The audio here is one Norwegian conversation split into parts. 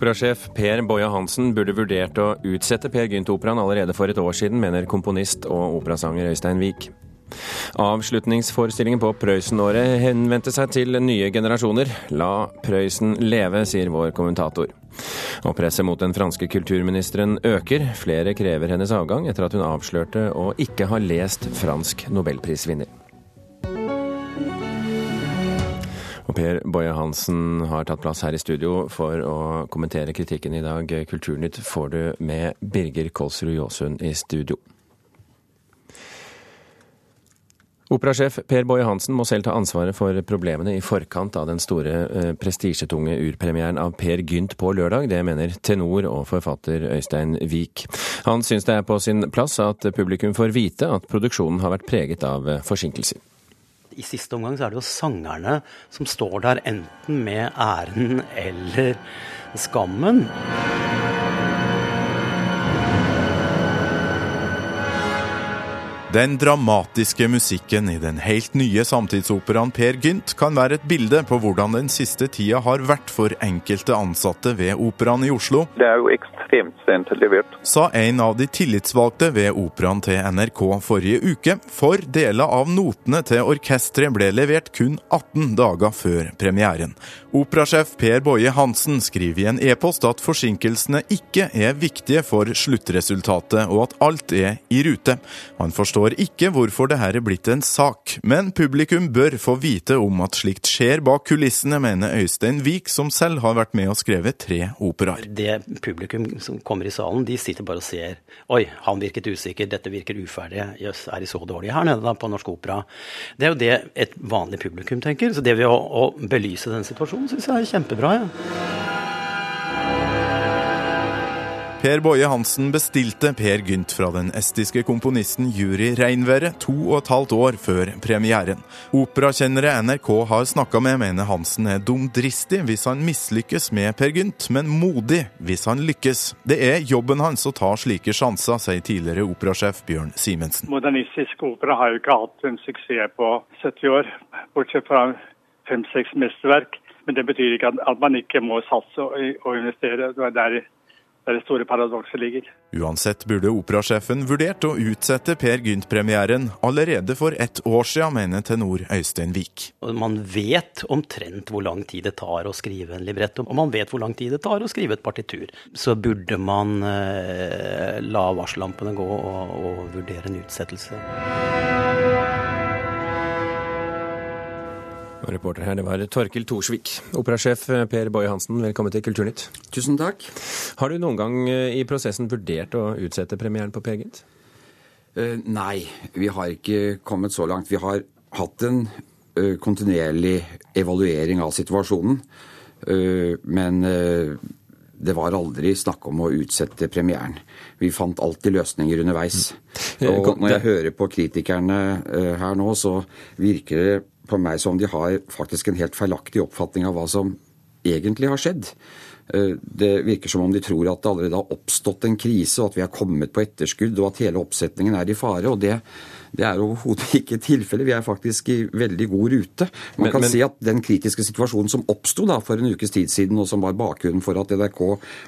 Operasjef Per Boje Hansen burde vurdert å utsette Per Gynt-operaen allerede for et år siden, mener komponist og operasanger Øystein Wiik. Avslutningsforestillingen på Prøysen-året henvendte seg til nye generasjoner. La Prøysen leve, sier vår kommentator. Og presset mot den franske kulturministeren øker. Flere krever hennes avgang etter at hun avslørte å ikke ha lest fransk nobelprisvinner. Per Boje Hansen har tatt plass her i studio for å kommentere kritikken i dag. Kulturnytt får du med Birger Kolsrud Jåsund i studio. Operasjef Per Boje Hansen må selv ta ansvaret for problemene i forkant av den store eh, prestisjetunge urpremieren av Per Gynt på lørdag. Det mener tenor og forfatter Øystein Wiik. Han syns det er på sin plass at publikum får vite at produksjonen har vært preget av eh, forsinkelser i siste omgang så er det jo sangerne som står der enten med æren eller skammen. Den dramatiske musikken i den helt nye samtidsoperaen Per Gynt kan være et bilde på hvordan den siste tida har vært for enkelte ansatte ved Operaen i Oslo. Det er jo ekstremt sent levert. Sa en av de tillitsvalgte ved Operaen til NRK forrige uke, for deler av notene til orkesteret ble levert kun 18 dager før premieren. Operasjef Per Boje Hansen skriver i en e-post at forsinkelsene ikke er viktige for sluttresultatet, og at alt er i rute. Han forstår forstår ikke hvorfor det her er blitt en sak, men publikum bør få vite om at slikt skjer bak kulissene, mener Øystein Wiik, som selv har vært med og skrevet tre operaer. Det publikum som kommer i salen, de sitter bare og ser Oi, han virket usikker, dette virker uferdig, jøss, er de så dårlige her nede da på Norsk Opera? Det er jo det et vanlig publikum tenker. Så det ved å, å belyse den situasjonen syns jeg er kjempebra. Ja. Per Boje Hansen bestilte Per Gynt fra den estiske komponisten Juri Reinvere to og et halvt år før premieren. Operakjennere NRK har snakka med, mener Hansen er dumdristig hvis han mislykkes med Per Gynt, men modig hvis han lykkes. Det er jobben hans å ta slike sjanser, sier tidligere operasjef Bjørn Simensen. Modernistisk opera har jo ikke hatt en suksess på 70 år, bortsett fra fem-seks mesterverk. Men det betyr ikke at man ikke må satse og investere. Det er der der det store paradokset ligger. Uansett burde operasjefen vurdert å utsette Per Gynt-premieren allerede for ett år siden, mener tenor Øystein Wiik. Man vet omtrent hvor lang tid det tar å skrive en libretto, og man vet hvor lang tid det tar å skrive et partitur. Så burde man eh, la varsellampene gå og, og vurdere en utsettelse. Og reporter her, det var Torkil Thorsvik. Operasjef Per Boje Hansen, velkommen til Kulturnytt. Tusen takk. Har du noen gang eh, i prosessen vurdert å utsette premieren på Per Gynt? Uh, nei, vi har ikke kommet så langt. Vi har hatt en uh, kontinuerlig evaluering av situasjonen. Uh, men det var aldri snakk om å utsette premieren. Vi fant alltid løsninger underveis. Mm. Og når jeg hører på kritikerne her nå, så virker det på meg som de har faktisk en helt feilaktig oppfatning av hva som egentlig har skjedd. Eh, det virker som om de tror at det allerede har oppstått en krise, og at vi har kommet på etterskudd, og at hele oppsetningen er i fare. og det det er overhodet ikke tilfellet. Vi er faktisk i veldig god rute. Man men, kan men... si at den kritiske situasjonen som oppsto for en ukes tid siden, og som var bakgrunnen for at NRK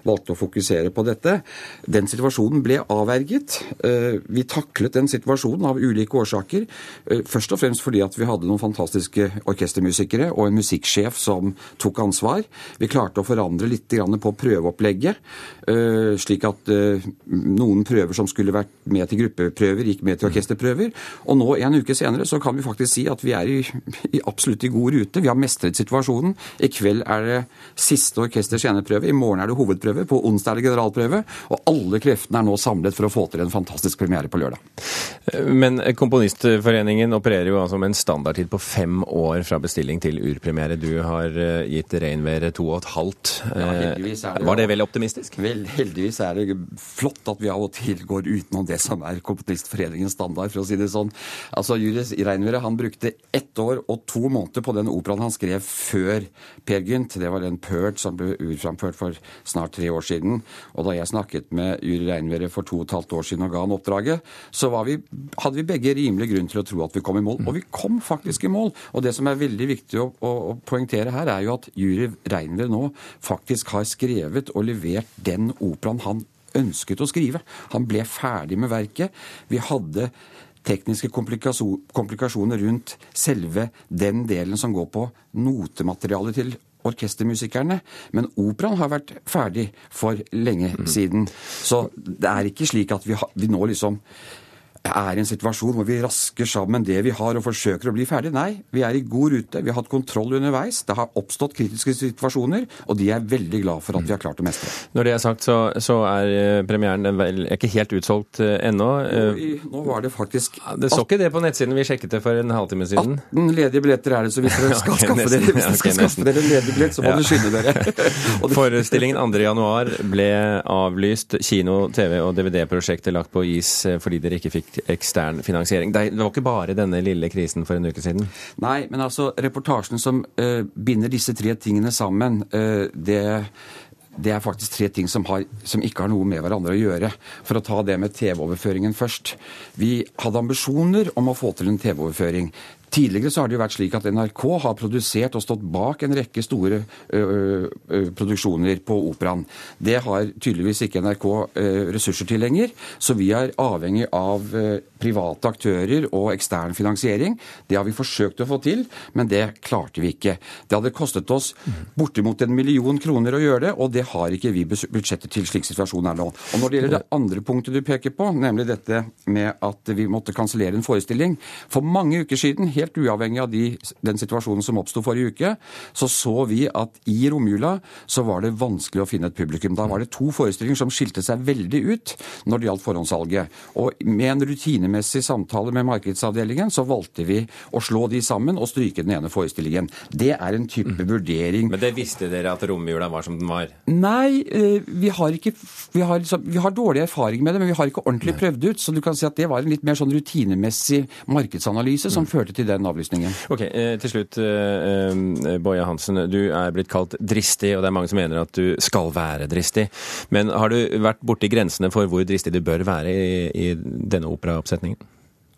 valgte å fokusere på dette, den situasjonen ble avverget. Eh, vi taklet den situasjonen av ulike årsaker. Eh, først og fremst fordi at vi hadde noen fantastiske orkestermusikere og en musikksjef som tok ansvar. Vi klarte å forandre litt på prøveopplegget, eh, slik at noen prøver som skulle vært med til gruppeprøver, gikk med til orkesterprøver. Og nå, en uke senere, så kan vi faktisk si at vi er i, i absolutt i god rute. Vi har mestret situasjonen. I kveld er det siste orkesters sceneprøve. I morgen er det hovedprøve. På onsdag er det generalprøve. Og alle kreftene er nå samlet for å få til en fantastisk premiere på lørdag. Men Komponistforeningen opererer jo altså med en standardtid på fem år fra bestilling til urpremiere. Du har eh, gitt Reinværet to og et halvt. Ja, det, Var det vel optimistisk? Vel, heldigvis er det flott at vi av og til går utenom det som er Komponistforeningens standard, for å si det det sånn. Altså, Julius Reinværet han brukte ett år og to måneder på den operaen han skrev før Per Gynt. Det var den Pert som ble urframført for snart tre år siden. Og da jeg snakket med Juri Reinværet for to og et halvt år siden og ga han oppdraget, så vi, hadde vi begge rimelig grunn til å tro at vi kom i mål. Og vi kom faktisk i mål. Og det som er veldig viktig å, å, å poengtere her, er jo at Juri Reinværet nå faktisk har skrevet og levert den operaen han ønsket å skrive. Han ble ferdig med verket. Vi hadde tekniske komplikasjoner rundt selve den delen som går på notematerialet til orkestermusikerne. Men operaen har vært ferdig for lenge mm. siden. Så det er ikke slik at vi, har, vi nå liksom er i en situasjon hvor vi rasker sammen det vi har og forsøker å bli ferdig. Nei, vi er i god rute. Vi har hatt kontroll underveis. Det har oppstått kritiske situasjoner, og de er veldig glad for at vi har klart å mestre. Når det er sagt, så, så er eh, premieren vel ikke helt utsolgt uh, ennå. Uh, nå var det faktisk Det så ikke det på nettsiden. Vi sjekket det for en halvtime siden. 18 ledige billetter er det, så hvis dere skal okay, skaffe dere hvis dere skal okay, skaffe dere en ledig billett, så må ja. dere skynde dere. Forestillingen 2.1 ble avlyst. Kino-, TV- og DVD-prosjektet lagt på is fordi dere ikke fikk ekstern finansiering. Det var ikke bare denne lille krisen for en uke siden? Nei, men altså reportasjen som uh, binder disse tre tingene sammen, uh, det det er faktisk tre ting som, har, som, ikke har noe med hverandre å gjøre. For å ta det med TV-overføringen først. Vi hadde ambisjoner om å få til en TV-overføring. Tidligere så har det jo vært slik at NRK har produsert og stått bak en rekke store ø, ø, produksjoner på operaen. Det har tydeligvis ikke NRK ø, ressurser til lenger, så vi er avhengig av private aktører og ekstern finansiering. Det har vi forsøkt å få til, men det klarte vi ikke. Det hadde kostet oss bortimot en million kroner å gjøre det, og det har ikke vi budsjettet til slik situasjonen er nå. Og Når det gjelder det andre punktet du peker på, nemlig dette med at vi måtte kansellere en forestilling For mange uker siden, helt uavhengig av de, den situasjonen som oppsto forrige uke, så så vi at i romjula så var det vanskelig å finne et publikum. Da var det to forestillinger som skilte seg veldig ut når det gjaldt forhåndssalget. Og med en rutinemessig samtale med markedsavdelingen så valgte vi å slå de sammen og stryke den ene forestillingen. Det er en type vurdering Men det visste dere at romjula var som den var? Nei, eh, vi har ikke vi har, vi har dårlig erfaring med det, men vi har ikke ordentlig prøvd ut. Så du kan si at det var en litt mer sånn rutinemessig markedsanalyse som mm. førte til den den avlysningen. Ok, eh, Til slutt, eh, eh, Boje Hansen. Du er blitt kalt dristig, og det er mange som mener at du skal være dristig. Men har du vært borti grensene for hvor dristig du bør være i, i denne operaoppsetningen?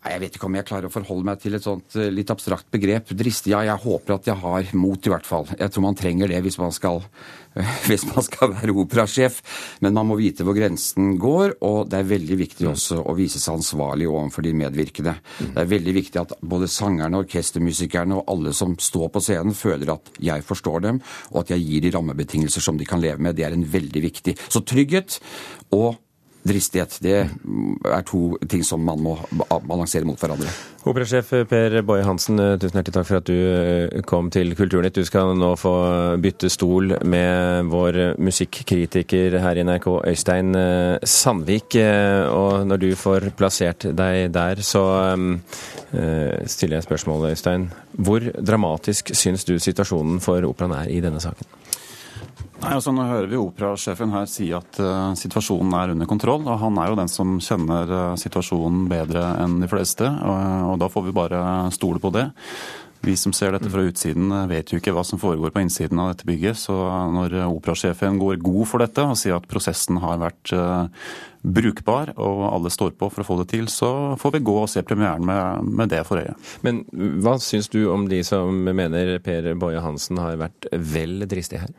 Jeg vet ikke om jeg klarer å forholde meg til et sånt eh, litt abstrakt begrep. Dristig, ja. Jeg håper at jeg har mot, i hvert fall. Jeg tror man trenger det hvis man skal, hvis man skal være operasjef. Men man må vite hvor grensen går, og det er veldig viktig også å vise seg ansvarlig overfor de medvirkende. Det er veldig viktig at både sangerne, orkestermusikerne og alle som står på scenen, føler at jeg forstår dem, og at jeg gir de rammebetingelser som de kan leve med. Det er en veldig viktig. Så trygghet og dristighet. Det er to ting som man må balansere mot hverandre. Operasjef Per Boje Hansen, tusen hjertelig takk for at du eh, kom til Kulturnytt. Du skal nå få bytte stol med vår musikkritiker her i NRK, Øystein eh, Sandvik. Eh, og når du får plassert deg der, så stiller jeg spørsmålet, Øystein. Hvor dramatisk syns du situasjonen for operaen er i denne saken? Nei, altså Nå hører vi operasjefen her si at uh, situasjonen er under kontroll. og Han er jo den som kjenner uh, situasjonen bedre enn de fleste. Og, og, da får vi bare stole på det. Vi som ser dette fra utsiden, eh, vet jo ikke hva som foregår på innsiden av dette bygget. Så når operasjefen går god for dette og sier at prosessen har vært brukbar, og alle står på for å få det til, så får vi gå og se premieren med, med det for øye. Men hva syns du om de som mener Per Boje Hansen har vært vel dristig her?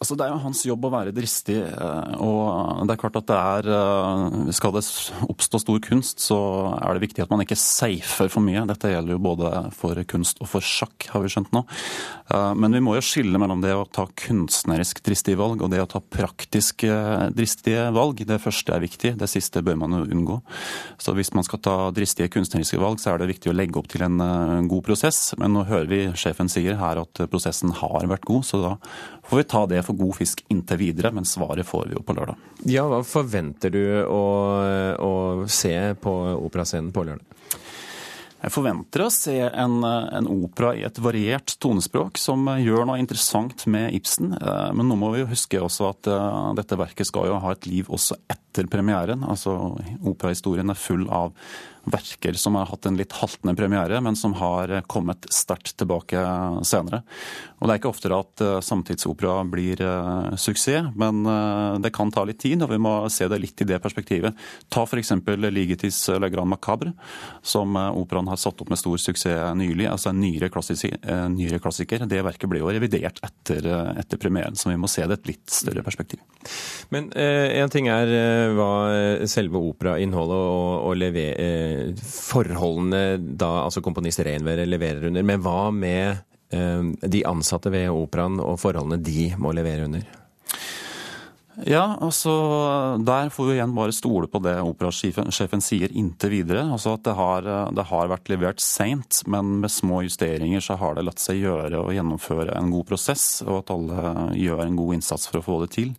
Altså, det er jo hans jobb å være dristig. Eh, og det er klart at det er eh, Skal det oppstå stor kunst, så er det viktig at man ikke safer for mye. Dette gjelder jo både for kunst og for sjakk, har vi skjønt nå. Eh, men vi må jo skille mellom det å ta kunstnerisk dristige valg og det å ta praktisk dristige valg. Det første er viktig, det siste bør man jo unngå. Så hvis man skal ta dristige kunstneriske valg, så er det viktig å legge opp til en god prosess. Men nå hører vi sjefen sier her at prosessen har vært god, så da får vi ta det for god fisk inntil videre, men svaret får vi jo på lørdag. Ja, Hva forventer du å, å se på operascenen på lørdag? Jeg forventer å se en, en, opera i et variert tonespråk som gjør noe interessant med Ibsen. Eh, men nå må vi jo huske også at uh, dette verket skal jo ha et liv også etter etter premieren. Altså, Operahistorien er full av verker som har hatt en litt haltende premiere, men som har kommet sterkt tilbake senere. Og Det er ikke oftere at uh, samtidsopera blir uh, suksess, men uh, det kan ta litt tid, og vi må se det litt i det perspektivet. Ta f.eks. Ligetis Le Grand Macabre, som operaen har satt opp med stor suksess nylig. altså En nyere. Nyere klassiker. Det verket ble jo revidert etter, etter, premieren, så vi må se det et litt større perspektiv. Men en ting er hva selve operainnholdet og, og lever, forholdene da altså komponist Reinvere leverer under. Men hva med eh, de ansatte ved operaen og forholdene de må levere under? Ja, altså Der får vi igjen bare stole på det operasjefen sier inntil videre. Altså at det har, det har vært levert seint, men med små justeringer så har det latt seg gjøre å gjennomføre en god prosess, og at alle gjør en god innsats for å få det til.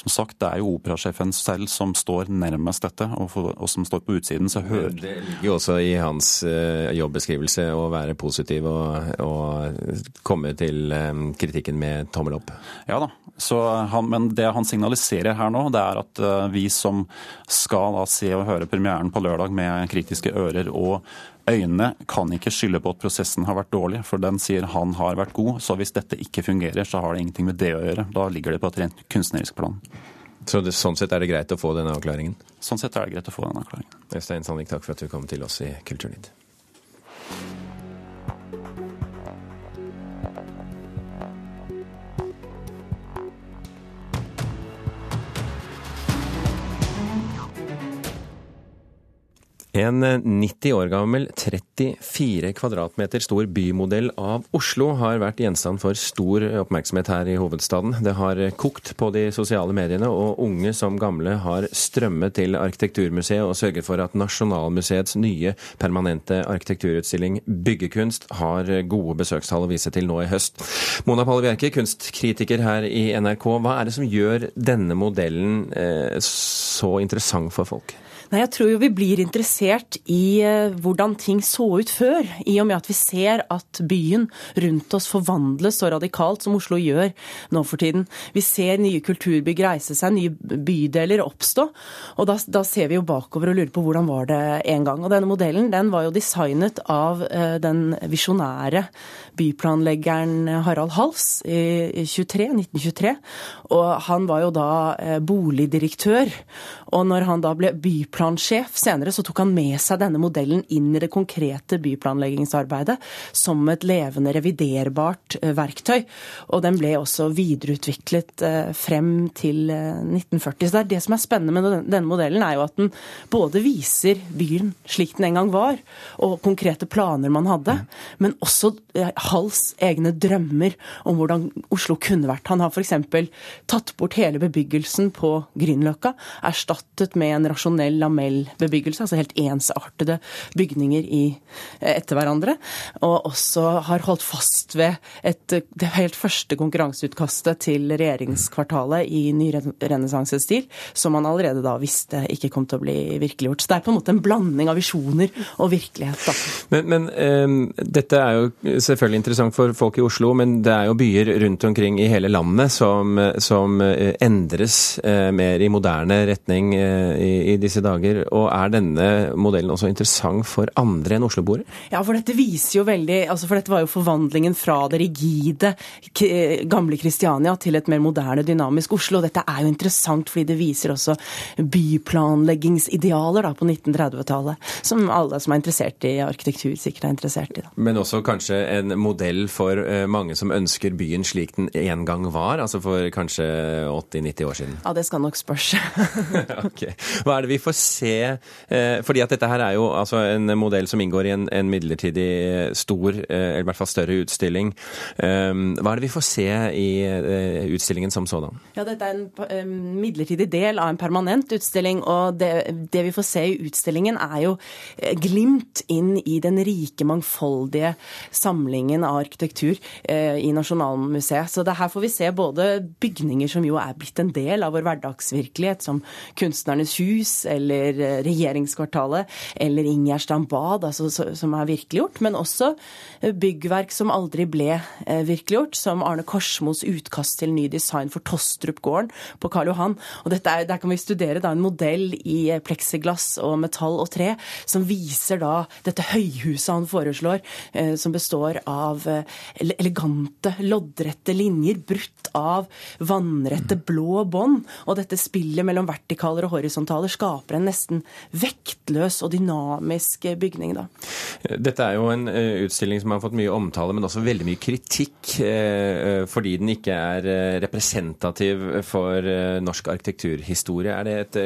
Som sagt, det er jo operasjefen selv som står nærmest dette, og, for, og som står på utsiden. så hører... Det ligger jo også i hans uh, jobbeskrivelse å være positiv og, og komme til um, kritikken med tommel opp. Ja da, han, men det han signaliserer ser her nå, det er at eh, vi som skal da se og høre premieren på lørdag med kritiske ører og øyne, kan ikke skylde på at prosessen har vært dårlig, for den sier han har vært god. Så hvis dette ikke fungerer, så har det ingenting med det å gjøre. Da ligger det på et rent kunstnerisk plan. Så det, sånn sett er det greit å få denne avklaringen? Sånn sett er det greit å få denne avklaringen. Øystein Sandvik, takk for at du kom til oss i Kulturnytt. En 90 år gammel, 34 kvadratmeter stor bymodell av Oslo har vært gjenstand for stor oppmerksomhet her i hovedstaden. Det har kokt på de sosiale mediene, og unge som gamle har strømmet til Arkitekturmuseet og sørget for at Nasjonalmuseets nye permanente arkitekturutstilling Byggekunst har gode besøkstall å vise til nå i høst. Mona Palle Bjerke, kunstkritiker her i NRK. Hva er det som gjør denne modellen eh, så interessant for folk? Nei, Jeg tror jo vi blir interessert i eh, hvordan ting så ut før. I og med at vi ser at byen rundt oss forvandles så radikalt som Oslo gjør nå for tiden. Vi ser nye kulturbygg reise seg, nye bydeler oppstå. Og da, da ser vi jo bakover og lurer på hvordan var det en gang. Og denne modellen den var jo designet av uh, den visjonære byplanleggeren Harald Hals i 23, 1923. Og han var jo da uh, boligdirektør. Og når han da ble byplanlegger byplansjef. Senere så tok han med seg denne modellen inn i det konkrete byplanleggingsarbeidet som et levende, reviderbart eh, verktøy. Og den ble også videreutviklet eh, frem til 1940. Eh, så det er det som er spennende med denne modellen, er jo at den både viser byen slik den en gang var, og konkrete planer man hadde, men også Halls egne drømmer om hvordan Oslo kunne vært. Han har f.eks. tatt bort hele bebyggelsen på Grünerløkka, erstattet med en rasjonell lamellbebyggelse, altså helt ensartede bygninger i, eh, etter hverandre. Og også har holdt fast ved et, det helt første konkurranseutkastet til regjeringskvartalet i nyrenessansestil, som man allerede da visste ikke kom til å bli virkeliggjort. Så det er på en måte en blanding av visjoner og virkelighet. Da. Men, men um, dette er jo selvfølgelig interessant for folk i Oslo, men det er jo byer rundt omkring i hele landet som, som uh, endres mer i moderne retning i, i disse dager dager. Og er denne modellen også interessant for andre enn osloboere? Ja, for dette viser jo veldig altså For dette var jo forvandlingen fra det rigide gamle Kristiania til et mer moderne, dynamisk Oslo. Og Dette er jo interessant fordi det viser også byplanleggingsidealer da, på 1930-tallet, som alle som er interessert i arkitektur, sikkert er interessert i. Da. Men også kanskje en modell for eh, mange som ønsker byen slik den en gang var, altså for kanskje 80-90 år siden? Ja, det skal nok spørs. okay. Hva er det vi får se eh, Fordi at dette her er jo altså en modell som inngår i en, en midlertidig stor, eh, eller i hvert fall større utstilling. Ehm, hva er det vi får se i eh, utstillingen som sådan? Ja, Dette er en midlertidig del av en permanent utstilling. Og det, det vi får se i utstillingen, er jo glimt inn i den rike, mangfoldige samlingen av arkitektur i Nasjonalmuseet. Så det her får vi se både bygninger som jo er blitt en del av vår hverdagsvirkelighet, som Kunstnernes hus eller eller eh, regjeringskvartalet eller Ingjerdstrand bad, altså, som er virkeliggjort, men også eh, byggverk som aldri ble virkeliggjort, som Arne Korsmos utkast til ny design for Tostrup-gården på Karl Johan. Og er, Der kan vi studere da, en modell i pleksiglass og metall og tre som viser da dette høyhuset han foreslår, som består av elegante, loddrette linjer brutt av vannrette blå bånd. Og dette spillet mellom vertikaler og horisontaler skaper en nesten vektløs og dynamisk bygning. Da. Dette er jo en eh, utstilling som har fått mye omtale, men også veldig mye kritikk, eh, fordi den ikke er eh, representativ for norsk arkitekturhistorie. Er det et,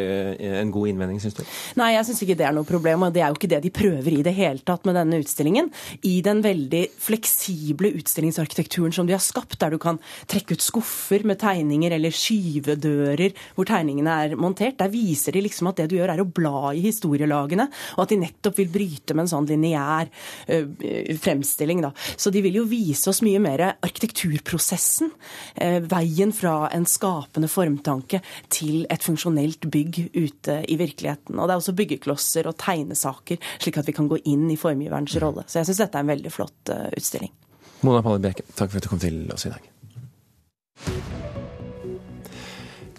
en god innvending, syns du? Nei, jeg syns ikke det er noe problem, og det er jo ikke det de prøver i det hele tatt med denne utstillingen. I den veldig fleksible utstillingsarkitekturen som de har skapt, der du kan trekke ut skuffer med tegninger eller skyvedører hvor tegningene er montert. Der viser de liksom at det du gjør er å bla i historielagene, og at de nettopp vil bryte med en sånn lineær uh, fremstilling. Da. Så de vil jo vise oss mye mer arkitekturprosessen. Uh, veien fra en skapende formtanke til et funksjonelt bygg ute i virkeligheten. Og det er også byggeklosser og tegnesaker, slik at vi kan gå inn i formgiverens rolle. Så jeg syns dette er en veldig flott uh, utstilling. Mona Palle Bjerke, takk for at du kom til oss i dag.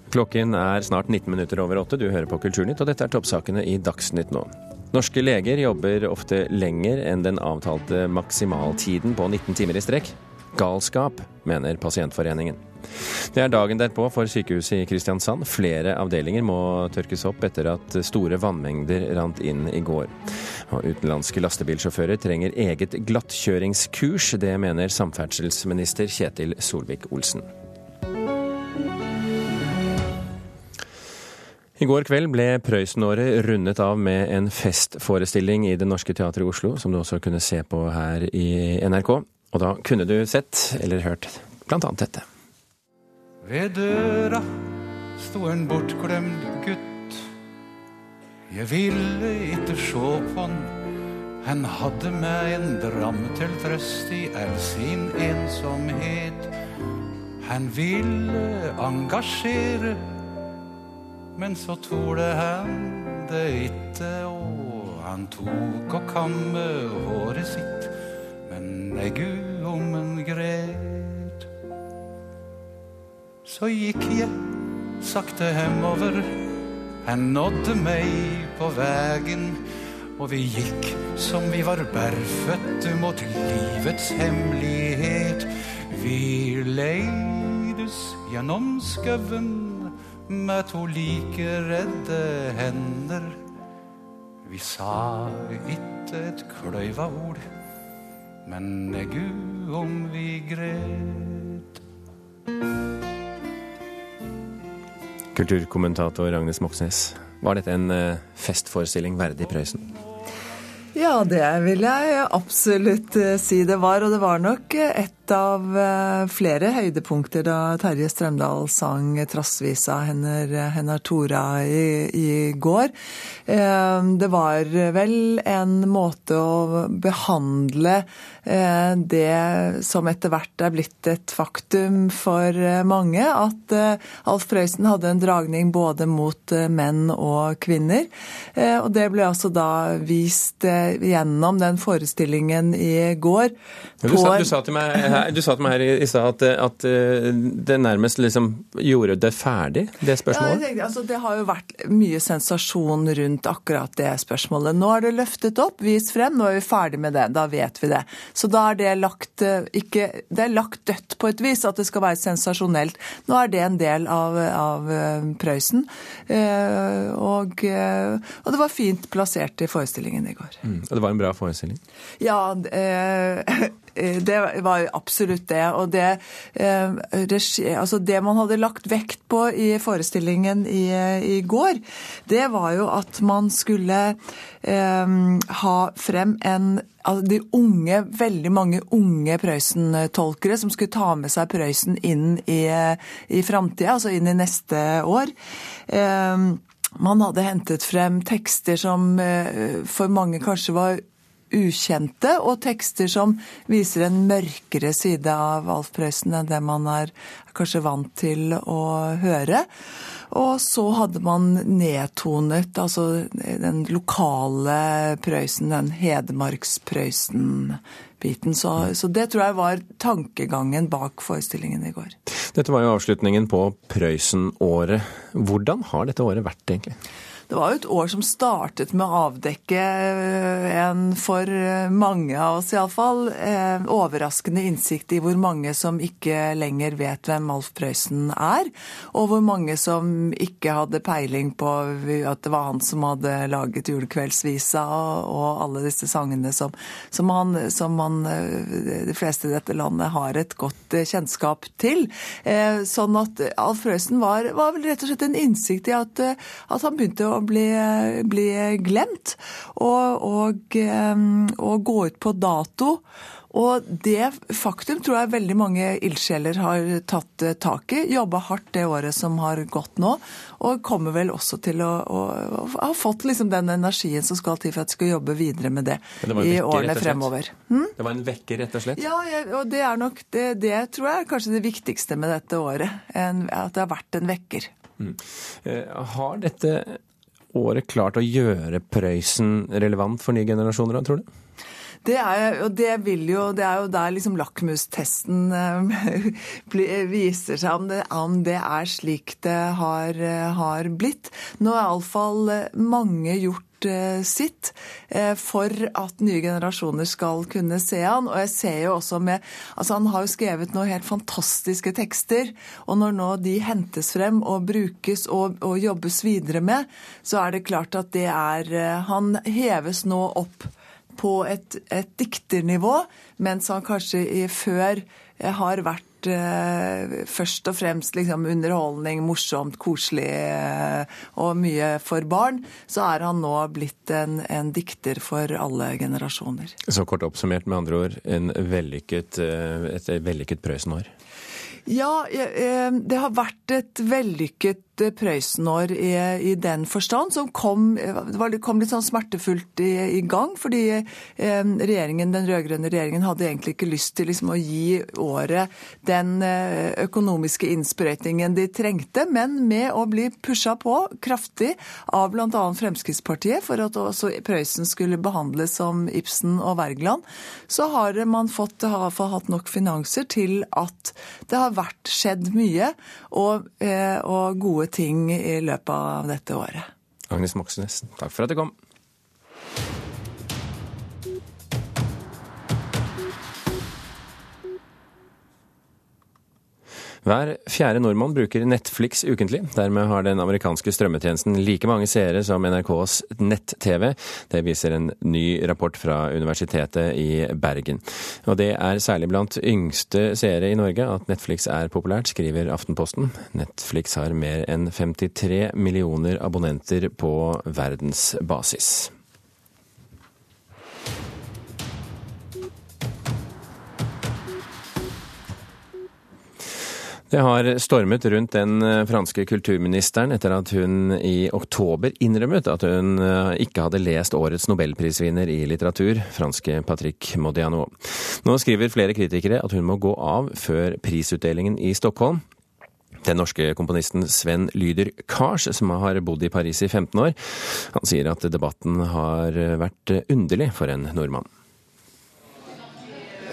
Klokken er snart 19 minutter over åtte. Du hører på Kulturnytt, og dette er toppsakene i Dagsnytt nå. Norske leger jobber ofte lenger enn den avtalte maksimaltiden på 19 timer i strekk. Galskap, mener Pasientforeningen. Det er dagen derpå for sykehuset i Kristiansand. Flere avdelinger må tørkes opp etter at store vannmengder rant inn i går. Og utenlandske lastebilsjåfører trenger eget glattkjøringskurs. Det mener samferdselsminister Kjetil Solvik-Olsen. I går kveld ble Prøysenåret rundet av med en festforestilling i Det Norske Teatret i Oslo, som du også kunne se på her i NRK. Og da kunne du sett, eller hørt, blant annet dette. Ved døra sto en bortglemt gutt. Jeg ville ikke sjå på han. Hadde meg en dram til trøst i all sin ensomhet. Han ville engasjere men så torde han det itte, og han tok og kamme håret sitt. Men ei gu om en gret. Så gikk jeg sakte hemover. Han nådde meg på vegen, og vi gikk som vi var bærføtte mot livets hemmelighet. Vi leides gjennom skauen med to like redde hender. Vi sa ikke et kløyva ord, men gud om vi gret. Kulturkommentator Agnes Moxnes, var dette en eh, festforestilling verdig Prøysen? Ja, det vil jeg absolutt eh, si det var. Og det var nok et av eh, flere høydepunkter da Terje Strømdal sang trassvisa henner, henner Tora i, i, går. Eh, det var vel en måte å behandle eh, det som etter hvert er blitt et faktum for mange, at Alf Prøysen hadde en dragning både mot menn og kvinner. Og det ble altså da vist gjennom den forestillingen i går. Du sa, du sa til meg du sa til meg her i, stad at, at, eh, det nærmest liksom gjorde det ferdig, det spørsmålet? Ja, tenkte, altså, det har jo vært mye sensasjon rundt akkurat det spørsmålet. Nå er det løftet opp, vist frem, nå er vi ferdig med det. Da vet vi det. Så da er det lagt eh, ikke, Det er lagt dødt på et vis, at det skal være sensasjonelt. Nå er det en del av, av eh, Prøysen. Og, og, det var fint plassert i forestillingen i går. Mm, og det var en bra forestilling? Ja, eh, Eh, det var absolutt det. Og det, eh, altså det man hadde lagt vekt på i forestillingen i, i går, det var jo at man skulle um, ha frem en altså de unge, veldig mange unge Prøysen-tolkere som skulle ta med seg Prøysen inn i, i framtida, altså inn i neste år. Um, man hadde hentet frem tekster som for mange kanskje var ukjente, og tekster som viser en mørkere side av Alf Prøysen enn det man er kanskje vant til å høre. Og så hadde man nedtonet altså den lokale Prøysen, den Hedmarks-Prøysen-biten. Så, så, det tror jeg var tankegangen bak forestillingen i går. Dette var jo avslutningen på Prøysen-året. Hvordan har dette året vært, egentlig? Det var jo et år som startet med å avdekke eh, en for mange av oss iallfall eh, overraskende innsikt i hvor mange som ikke lenger vet hvem Alf Prøysen er, og hvor mange som ikke hadde peiling på at det var han som hadde laget julekveldsvisa og alle disse sangene som, som, han, som eh, de fleste i dette landet har et godt kjennskap til. Sånn at Alf Prøysen var, var vel rett og slett en innsikt i at, at han begynte å bli, bli glemt. Og, og, og, gå ut på dato. Og det faktum tror jeg veldig mange ildsjeler har tatt tak i. Jobba hardt det året som har gått nå. Og kommer vel også til å, å, å ha fått liksom den energien som skal til for at de skal jobbe videre med det, det i vekker, årene fremover. Hm? Det var en vekker, rett og slett? Ja, og det er nok det, det tror jeg er kanskje det viktigste med dette året. En, at det har vært en vekker. Mm. Har dette året klart å gjøre Prøysen relevant for nye generasjoner, tror du? Det er, og det, jo, det er jo der liksom lakmustesten eh, viser seg om det, om det, er slik det har, har blitt. Nå er iallfall mange gjort Eh, sitt eh, for at nye generasjoner skal kunne se han. Og jeg ser jo også med Altså, han har jo skrevet noen helt fantastiske tekster. Og når nå de hentes frem og brukes og, og jobbes videre med, så er det klart at det er eh, Han heves nå opp på et, et dikternivå, mens han kanskje før har vært eh, først og fremst liksom, underholdning, morsomt, koselig eh, og mye for barn, så er han nå blitt en, en, dikter for alle generasjoner. Så kort oppsummert med andre ord, en vellykket, eh, et vellykket Prøysen-år? Ja, eh, det har vært et vellykket Prøysen-år i, i, den forstand, som kom, kom litt sånn smertefullt i, i gang. Fordi eh, regjeringen, den rød-grønne regjeringen hadde egentlig ikke lyst til liksom, å gi året den eh, økonomiske innsprøytingen de trengte, men med å bli pusha på kraftig av bl.a. Fremskrittspartiet for at også Prøysen skulle behandles som Ibsen og Wergeland, så har man fått, har hatt nok finanser til at det har vært skjedd mye og, eh, og gode ting i løpet av dette året. Agnes Moxnes, takk for at du kom. Hver fjerde nordmann bruker Netflix ukentlig. Dermed har den amerikanske strømmetjenesten like mange seere som NRKs nett-TV. Det viser en ny rapport fra Universitetet i Bergen. Og det er særlig blant yngste seere i Norge at Netflix er populært, skriver Aftenposten. Netflix har mer enn 53 millioner abonnenter på verdensbasis. Det har stormet rundt den eh, franske kulturministeren etter at hun i oktober innrømmet at hun eh, ikke hadde lest årets nobelprisvinner i litteratur, franske Patrick Modiano. Nå skriver flere kritikere at hun må gå av før prisutdelingen i Stockholm. Den norske komponisten Sven Lyder Kars, som har bodd i Paris i 15 år, han sier at debatten har vært underlig for en nordmann.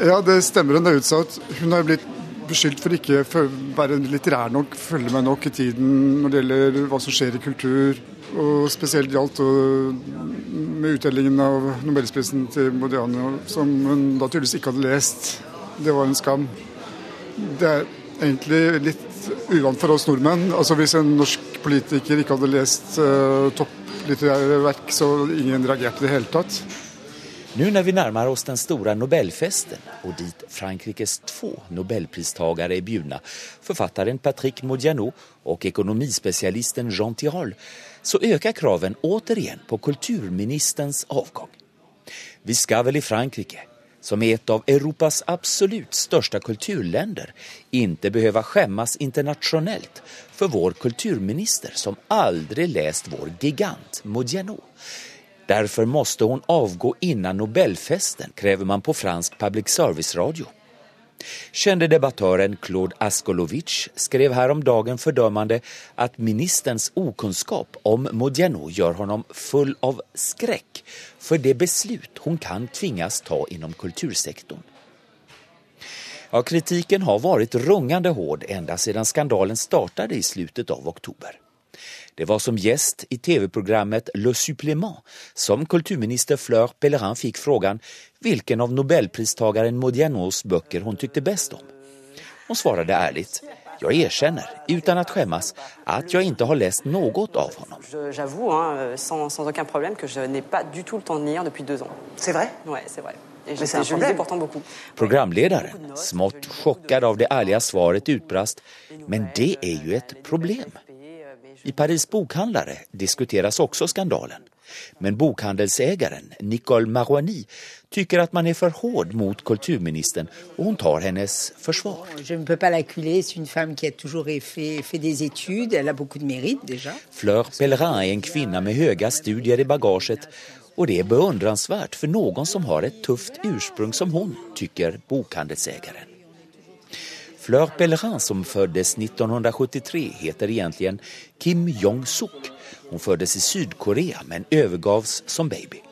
Ja, det stemmer. Hun er utsatt. hun har blitt beskyldt for ikke å være litterær nok, følge meg nok i tiden når det gjelder hva som skjer i kultur. Og spesielt gjaldt med utdelingen av nobelprisen til Modiano, som hun da tydeligvis ikke hadde lest. Det var en skam. Det er egentlig litt uvant for oss nordmenn. Altså Hvis en norsk politiker ikke hadde lest uh, topplitterære verk, så ingen reagerte i det hele tatt. Nu när vi närmar oss den stora Nobelfesten och dit Frankrikes två Nobelpristagare är bjudna, författaren Patrick Modiano och ekonomispecialisten Jean Tirole, så ökar kraven återigen på kulturministerns avgång. Vi ska väl i Frankrike, som är ett av Europas absolut största kulturländer, inte behöva skämmas internationellt för vår kulturminister som aldrig läst vår gigant Modiano. Derfor måtte hun avgå innan Nobelfesten, krever man på fransk public service-radio. Kjente debattøren Claude Askolovic skrev her om dagen fordømmende at ministerens okunnskap om Modiano gjør honom full av skrekk for det beslut hun kan tvinges ta innom kultursektoren. Ja, kritiken har vært rungende hård enda siden skandalen startet i slutet av oktober. Det var som gäst i tv-programmet Le Supplement som kulturminister Fleur Pellerin fikk frågan vilken av nobelpristagaren Modianos bøker hun tyckte best om. Hun svarade ærlig. jag erkänner, utan att skämmas, att jag inte har läst något av honom. J'avoue, sans, sans aucun problème, que je n'ai pas du tout le temps de lire depuis deux ans. C'est vrai Ouais, c'est vrai. Et Mais c'est un je, je lisais problème. pourtant beaucoup. Programledaren, smått chockad av det ærlige svaret, utbrast Men det er jo et problem. I Paris bokhandlare diskuteras också skandalen. Men bokhandelsägaren Nicole Marouani tycker att man är för hård mot kulturministern och hon tar hennes försvar. Je ne peux pas l'acculer, c'est une femme qui a toujours fait, fait des études, elle a beaucoup de mérite déjà. Fleur Pellerin är en kvinna med höga studier i bagaget och det är beundransvärt för någon som har ett tufft ursprung som hon, tycker bokhandelsägaren. Fleur Pellerin som föddes 1973 heter egentligen Kim Jong-Suk. Hon föddes i Sydkorea men övergavs som baby.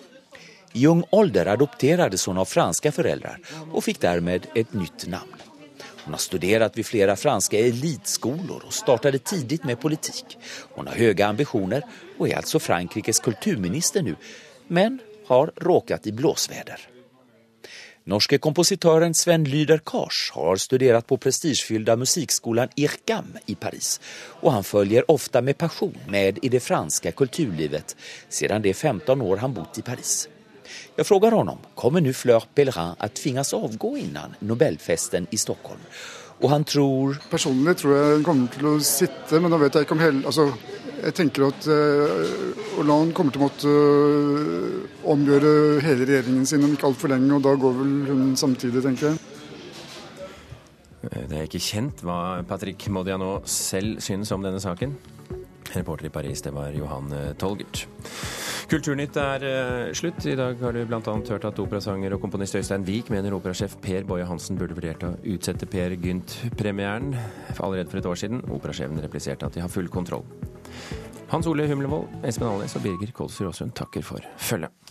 I ung ålder adopterades hon av franska föräldrar och fick därmed ett nytt namn. Hon har studerat vid flera franska elitskolor och startade tidigt med politik. Hon har höga ambitioner och är alltså Frankrikes kulturminister nu, men har råkat i blåsväder. Norske kompositøren Sven Lyder Kars har studert på prestigefyllda musikkskolen Irkam i Paris og han følger ofte med passion med i det franske kulturlivet siden de 15 år han bott i Paris. Jeg spør ham kommer nu Fleur Pellerin å tvinges avgå innan Nobelfesten i Stockholm? Og han tror Personlig tror jeg den kommer til å sitte, men da vet jeg ikke om hele altså, Jeg tenker at Hollande kommer til å måtte eh, omgjøre hele regjeringen sin om ikke altfor lenge, og da går vel hun samtidig, tenker jeg. Det er ikke kjent hva Patrick Modiano selv synes om denne saken. Reporter i Paris, det var Johan eh, Tolgert. Kulturnytt er eh, slutt. I dag har du bl.a. hørt at operasanger og komponist Øystein Wiik mener operasjef Per Boje Hansen burde vurdert å utsette Per Gynt-premieren allerede for et år siden. Operasjefen repliserte at de har full kontroll. Hans Ole Humlevold, Espen Alnes og Birger Kolsrud Aasund takker for følget.